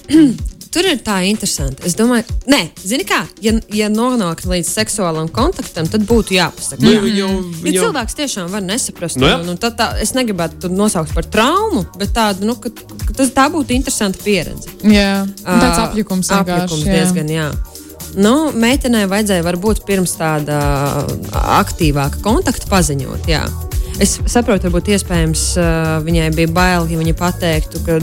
Tur ir tā interesanti. Es domāju, nē, zini kā, ja, ja nonāktu līdz seksuālam kontaktam, tad būtu jāpasaka. Nu, jā. viņu- Jo viņu- cilvēks tiešām var nesaprast. Jā. Nu, tad tā, es negribētu to nosaukt par traumu, bet tādu, nu, ka, ka tas, tā būtu interesanta pieredze. Jā, un tāds apjukums apjukums vienkārši. jā. diezgan, jā. Nu, meitenei vajadzēja varbūt pirms tāda aktīvāka kontakta paziņot. Jā. Es saprotu, varbūt iespējams viņai bija bail, ja viņa pateiktu, ka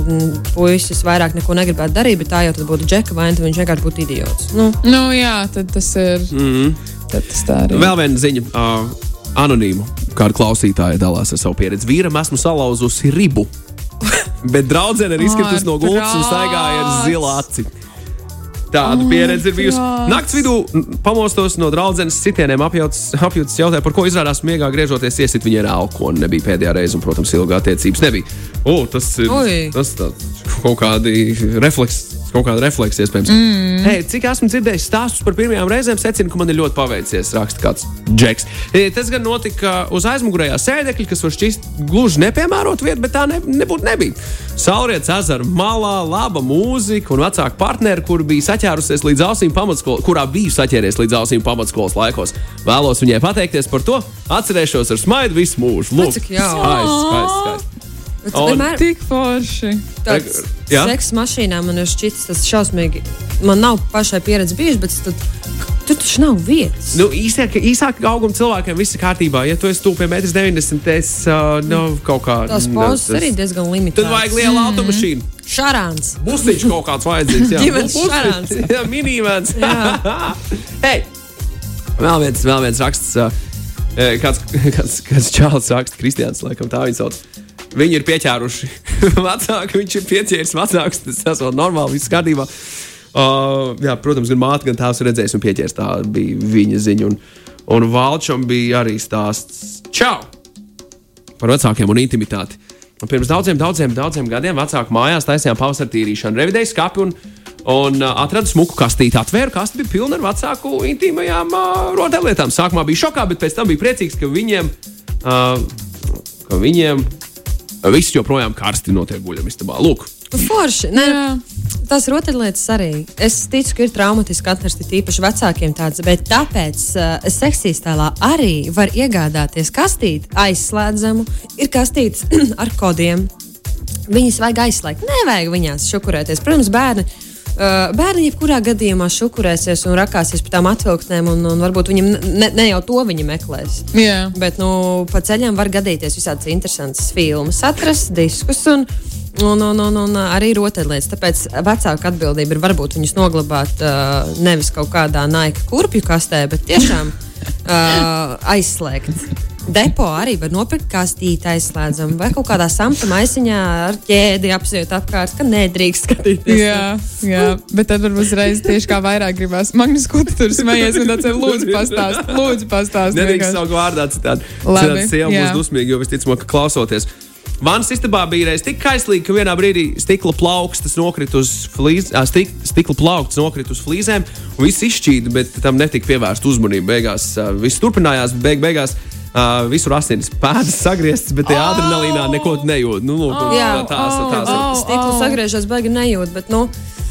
puisis vairāk neko negribētu darīt, bet tā jau būtu džeka vaina, tad viņš vienkārši būtu idiots. Nu, Nu, jā, tad tas ir. mm, Tad tas tā arī. vēl viena ziņa. Uh, Anonīmu, kāda klausītāja dalās ar savu pieredzi. Vīram esmu salauzusi ribu, bet draudzene ir izkritusi no gultas un staigāja ar zilu aci. Tāda pieredze ir bijusi. Nakts vidū pamostos no draudzenes sitieniem apjūtas jautāja, par ko izrādās miegā griežoties iesit viņai ar alkoholu. Nebija pēdējā reize, un, protams, ilgā attiecības nebija. O, tas ir Ui. tas tāds, kaut kādi refleksi Kaut kāda refleksija, iespējams. Mm. Hey, cik esmu dzirdējis stāstus par pirmajām reizēm, secinu, ka man ir ļoti paveicies. Raksta kāds džeks. E, Tas gan notika uz aizmugurējā sēdekļa, kas var šķist gluži nepiemērota vieta, bet tā ne, nebūtu nebija. Saulrietis ezera malā, laba mūzika un vecāka partneri, kur bija saķērusies līdz ausīm pamatskolas, kurā biju saķēries līdz ausīm pamatskolas laikos. Vēlos viņai pateikties par to. Atcerēšos ar smaidu visu mūžu. Lūk, jauki. skaisti, skaisti, skaisti. Bet Un- vienmēr Tik forši. tāds Jā? seksa mašīnā man ir šķitis tas šausmīgi. Man nav pašai pieredze bijusi, bet tad, tur taču nav vietas. Nu, īsāk, īsāk auguma cilvēkiem viss ir kārtībā. Ja tu esi tuvu pie 1,90 m, es uh, nav kaut kā. Tās nu, pozas tas- arī diezgan limitālas. Tad vajag lielu automašīnu. Šarāns. Busiņš kaut kāds vajadzīgs. Jā, Ģimenes šarāns. Jā, minīvens. Jā. Hei! Vēl viens, vēl viens raksts. Uh, kāds, kāds, kāds čāls raksta, Kristians, laikam tā viņa sauc. Viņi ir pieķēruši vecāku, viņš ir pieķēris vecāks. Tas vēl normāli, viss kārtībā. Uh, jā, protams, gan māte, gan tēvs ir redzējis un pieķēris. Tā bija viņa ziņa. Un, un Valčam bija arī stāsts. Čau! par vecākiem un intimitāti. Un pirms daudziem, daudziem, daudziem gadiem vecāku mājās taisījām pavasara tīrīšanu, revidēju skāpi un, un uh, atradu smuku kastīti. Atvēru kasti, bija pilna ar vecāku intīmajām uh, rotaļlietām. Sākumā bija šokā, bet pēc tam bija priecīgs, ka viņiem, uh, ka viņiem viss joprojām karsti notiek guļamistabā. Lūk, Forši. Nē, tās rotaļlietas arī. Es ticu, ka ir traumatiski atrast īpaši vecākiem tādas, bet tāpēc uh, seksīs tēlā arī var iegādāties kastīti aizslēdzamu. Ir kastītes ar kodiem. Viņas vajag aizslēgt. Nevajag viņās šukurēties. Protams, bērni. Bērni jebkurā gadījumā šukurēsies un rakāsies pie tām atvilktnēm, un, un varbūt viņam ne, ne jau to viņi meklēs. Jā. Bet nu, pa ceļam var gadīties visādas interesantas filmas, atrast diskus un, un, un, un, un arī rotaļlietas. Tāpēc vecāka atbildība ir varbūt viņus noglabāt uh, nevis kaut kādā naika kurpju kastē, bet tiešām uh, aizslēgt. Depo arī var nopirkt kastīti aizslēdzam vai kaut kādā samta maisiņā ar ķēdi apsiet apkārt, ka nedrīkst skatīties. Jā, jā, bet tad varbūt uzreiz tieši kā vairāk gribās. Magnus, ko tu tur smējies? Un tāds ir lūdzu pastāst, lūdzu pastāst. nedrīkst saukt vārdā citādi. Labi, Citādi sieva būs dusmīga, jo visticamāk, ka klausoties. Vānas istabā bija reiz tik kaislīgi, ka vienā brīdī stikla plaukstas nokrita uz, flīz, ā, stik, stikla plaukts nokrita uz flīzēm, un viss izšķīda, bet tam netika pievērsta uzmanība. Beigās viss turpinājās, beig, beigās ā, visur asinis pēdas sagrieztas, bet tajā adrenalīnā neko nejūt. Nu, lūk, un Jā. tā- tās, tās, Oh, tās, Stikls oh. sagriežas, baigi nejūt, bet nu,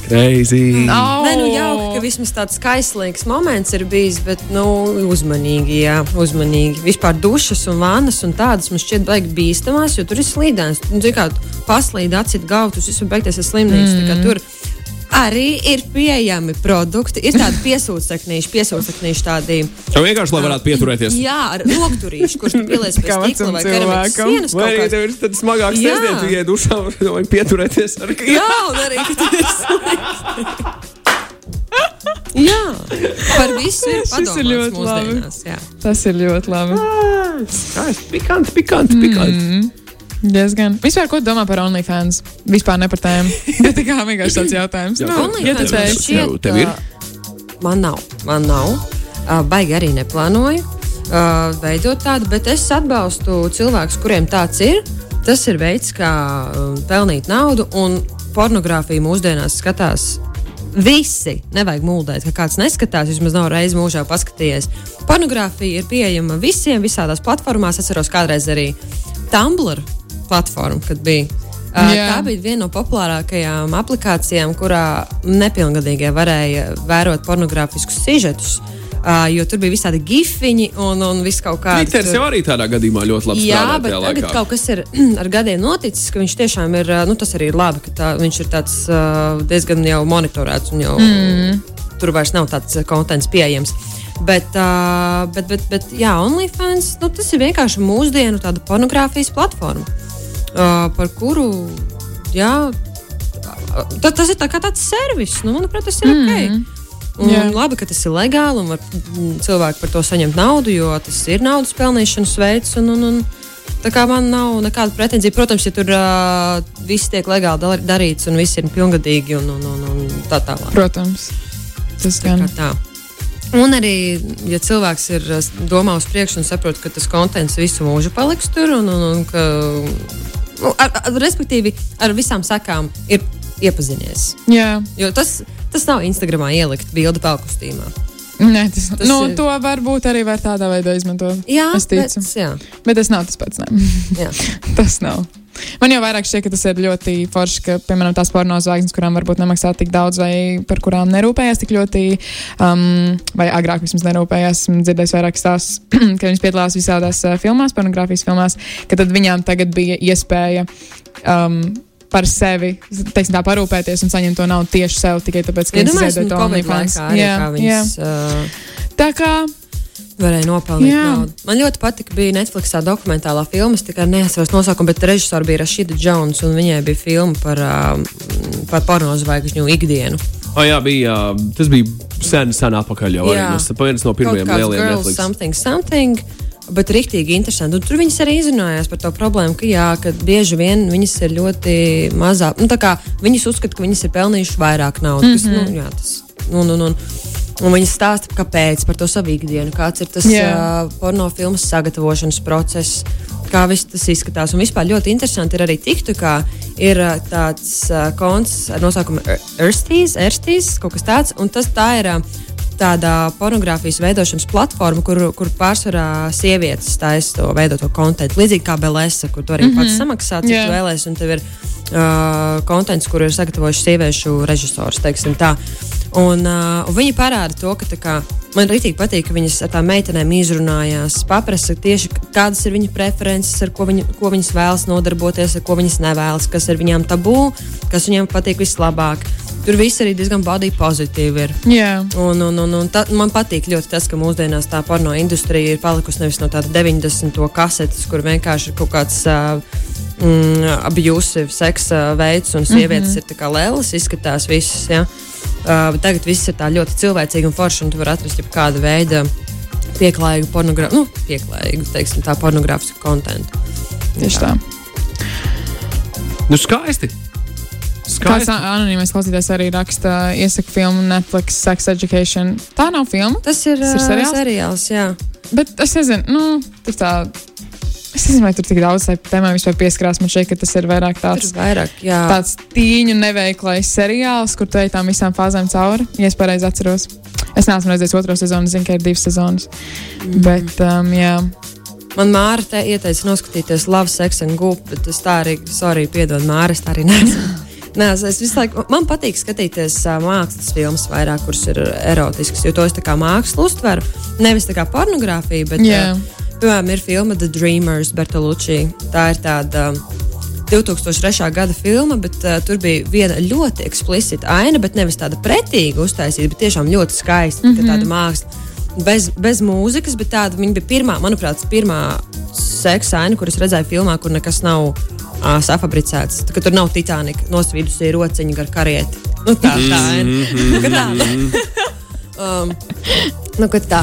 crazy. Au! Nē, nu jauki, ka vismaz tāds kaislīgs moments ir bijis, bet nu, uzmanīgi, jā, uzmanīgi. Vispār dušas un vānas un tādas man šķiet baigi bīstamās, jo tur ir slīdēns. Nu, zini kā paslīd, acīt gautus, viss var beigties ar slimnīcu. Mm. Arī ir pieejami produkti. Ir tādi piesūceknīši, piesūceknīši tādi. Jau vienkārši, lai varētu pieturēties. Jā, ar rokturīšu, kurš tu pieliec pie stikla vai keramikas sienas. Vai arī tev ir tāds smagāks tu ienāc dušā vajag pieturēties. Ar... Jā, un arī ka tas ir slikti. Jā, par visu ir Šis ir padomāts ļoti labi. mūsdienās. Jā. Tas ir ļoti labi. Skaisti, pikanti, pikanti, pikanti. Mm. Diezgan. Vispār, ko tu domā par OnlyFans? Vispār ne par tēmu. Bet tā kā vienkārši tāds jautājums. Jā. Nu, šķiet, Tev- tev ir? Man nav, man nav. Ā, Baigi arī neplānoju ā, veidot tādu, bet es atbalstu cilvēkus, kuriem tāds ir. Tas ir veids, kā ā, pelnīt naudu, un pornogrāfija mūsdienās skatās. Visi nevajag mūldēt, ka kāds neskatās, vismaz nav reizes mūžā paskatījies. Pornogrāfija ir pieejama visiem, visādās platformās. Es atceros, kādreiz arī Tumblr platforma, kad bija. Uh, Jā. tā bija viena no populārākajām aplikācijām, kurā nepilngadīgie varēja vērot pornogrāfiskus sižetus. Uh, jo tur bija visādi gifiņi un, un viss kaut kāds. Twitteris jau arī tādā gadījumā ļoti labi Jā, strādā bet tajā tagad laikā. kaut kas ir ar gadiem noticis, ka viņš tiešām ir, nu tas arī ir labi, ka tā, viņš ir tāds uh, diezgan jau monitorēts un jau mm. tur vairs nav tāds kontents pieejams. Bet, uh, bet, bet, bet jā, OnlyFans nu, tas ir vienkārši mūsdienu pornogrāfijas platforma, par kuru, jā, tā, tas ir tā kā tāds servis. Nu, manuprāt, tas ir mm. ok. Un Jā. labi, ka tas ir legāli un var mm, cilvēki par to saņemt naudu, jo tas ir naudas pelnīšanas veids. Un, un, un, tā kā man nav nekāda pretenzija, protams, ja tur uh, viss tiek legāli dar- darīts un viss ir pilngadīgi un, un, un, un tā tālāk. Protams. Tas Tā gan. tā. Un arī, ja cilvēks ir domā uz priekšu un saprot, ka tas kontents visu mūžu paliks tur, un, un, un ka, nu, ar, ar, respektīvi, ar visām sekām ir iepazinies. Jā, Jo tas, tas nav Instagramā ielikt bildi pelkustīmā. Nē, tas, Tas nu, ir- to varbūt arī var tādā veidā izmantot. Jā, es ticu. Bet, jā, Bet tas nav tas pats. Tas nav. Man jau vairāk šķiet, ka tas ir ļoti forši, ka, piemēram, tās porno zvaigznes, kurām varbūt nemaksā tik daudz, vai par kurām nerūpējās tik ļoti, um, vai agrāk vismaz nerūpējās. Dzirdējis vairāk stāstus, ka viņas piedalās visādās uh, filmās, pornogrāfijas filmās, ka tad viņām tagad bija iespēja. Um, Par sevi, teiksim, tā parūpēties un saņemt to naudu tieši sev tikai tāpēc, ka Ja izveidoja nu, to OnlyFans. arī, kā viņas uh, Tā kā varēja nopelnīt Jā. naudu. Man ļoti patika, bija Netflixā dokumentālā filma, es tikai neatceros nosaukumu, bet režisori bija Rašīda Jones, un viņai bija filma par, uh, par pornozvaigžņu ikdienu. Oh, jā, bija, uh, tas bija sen, sen atpakaļ jau. Jā. Tas viens no pirmajiem lielajiem Netflix. something, something. Bet rīktīgi interesanti. Un tur viņas arī izrunājās par to problēmu, ka, jā, ka bieži vien viņas ir ļoti mazā. Nu, viņas uzskata, ka viņas ir pelnījušas vairāk naudas. Mm -hmm. kas, nu, jā, tas, un, un, un, un viņas stāsta, kāpēc par to savu ikdienu, kāds ir tas Jā. uh, porno filmas sagatavošanas process. Kā viss tas izskatās. Un vispār ļoti interesanti ir arī tiktu, kā ir uh, tāds uh, konts ar nosaukumu Earthstīs, Earthstīs, kaut kas tāds. Un tas tā ir uh, tāda pornogrāfijas veidošanas platforma, kur, kur pārsvarā sievietes taisa to veidoto kontekstu. Līdzīgi kā Belēsa, kur tu arī mm -hmm. pats samaksā, cik tu vēlēsies, un tev ir uh, konteksts, kur ir sagatavojuši sieviešu režisors. teiksim tā. Un, uh, un viņi parāda to, ka tā kā, man arī patīk, ka viņas ar tām meitenēm izrunājās, paprasa tieši kādas ir viņu preferences, ar ko, viņi, ko viņas vēlas nodarboties, ar ko viņas nevēlas, kas ir viņām tabū, kas viņām patīk vislabāk. Tur viss arī diezgan body pozitīvi ir. jā, Un, un, un, un ta, man patīk ļoti tas, ka mūsdienās tā porno industrija ir palikusi nevis no tāda 90. kasetes, kur vienkārši ir kaut kāds uh, mm, abusive seksa veids, un sievietes mm -hmm. ir tā kā lēlas, izskatās visas. Ja? Uh, tagad viss ir tā ļoti cilvēcīgi un forši, un tu vari atrast kādu veidu pieklājīgu pornogrāfiju, nu, pieklājīgu, teiksim, tā pornogrāfisku kontekstu. tieši tā. Nu, skaisti. Kāds skaisti. anonīmais klausītājs arī raksta, iesaka filmu Netflix Sex Education. Tā nav filma, Tas ir, Tas ir seriāls? seriāls jā. bet es nezinu, nu, tur tā. Es nezinu, vai tur tik daudz tēmai vispār pieskarās. Man šķiet, ka tas ir vairāk tāds, ir vairāk, jā. tāds tīņu neveiklais seriāls, kur tu ej tām visām fāzēm cauri. Ja es pareizi atceros. Es neesmu redzējis otro sezonu, zinu, ka ir divas sezonas. Mm. Bet, um, jā, Man Māra te ieteica noskatīties Love, Sex and Goop, bet es tā arī, sorry, piedod, Māra, es tā arī neesmu. Nē, es- es visu laiku, man patīk skatīties uh, mākslas filmas vairāk, kuras ir erotiskas, jo to es tā kā mākslu uztveru. Nevis kā pornogrāfija, bet, Jā. uh, piemēram, ir filma The Dreamers, Bertolucci. Tā ir tāda um, 2003. gada filma, bet uh, tur bija viena ļoti eksplicita aina, bet nevis tāda pretīga uztaisīta, bet tiešām ļoti skaista, mm -hmm. tāda māksla. Bez, bez mūzikas, bet tāda viņa bija pirmā, manuprāt, pirmā seksa aina, kuras redzēju filmā, kur nekas nav uh, safabricēts. Tā, tur nav Titanika nosvīdusi rociņa gar karieti. Nu, tā tā. Nu, ka tā. um, nu, tā.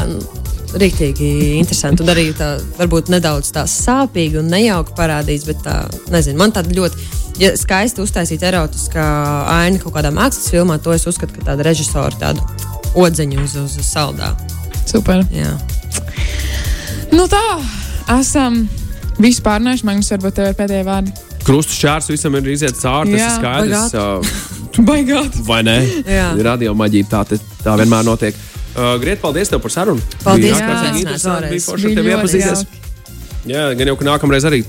Rīktīgi interesanti. Un arī tā, varbūt nedaudz tā sāpīgi un nejauki parādīts, bet tā, nezinu, man tāda ļoti ja skaisti uztaisīta erotiskā aina kaut kādā mākslas filmā. To es uzskatu par tādu režisoru, tādu odziņu uz, uz, uz saldā. super. Jā. Nu tā, esam visu pārnējuši. Magnus, varbūt tev ir pēdējie vārdi. Krustu šķērs visam ir iziet cauri. Tas ir skaidrs. Baigāt. vai ne? Jā. Radio maģija tā, te- tā vienmēr notiek. Uh, Griet, paldies tev par sarunu. Paldies, ka Bija vēlreiz. forši ar tevi ļoti iepazīties. Jā, gan jau, ka nākamreiz arī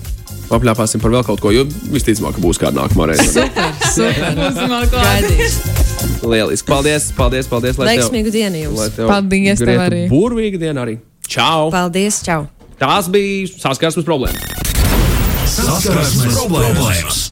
papļāpāsim par vēl kaut ko, jo visticamāk, ka būs kāda nākamā reize. Super. Gaidīšu. Lieliski. Paldies, paldies, paldies. lai tev- Veiksmīgu dienu jums. lai tev Paldies tev Greta arī. Burvīga diena arī. Čau! Paldies, čau! Tās bija saskarsmes problēmas. Saskarsmes problēmas.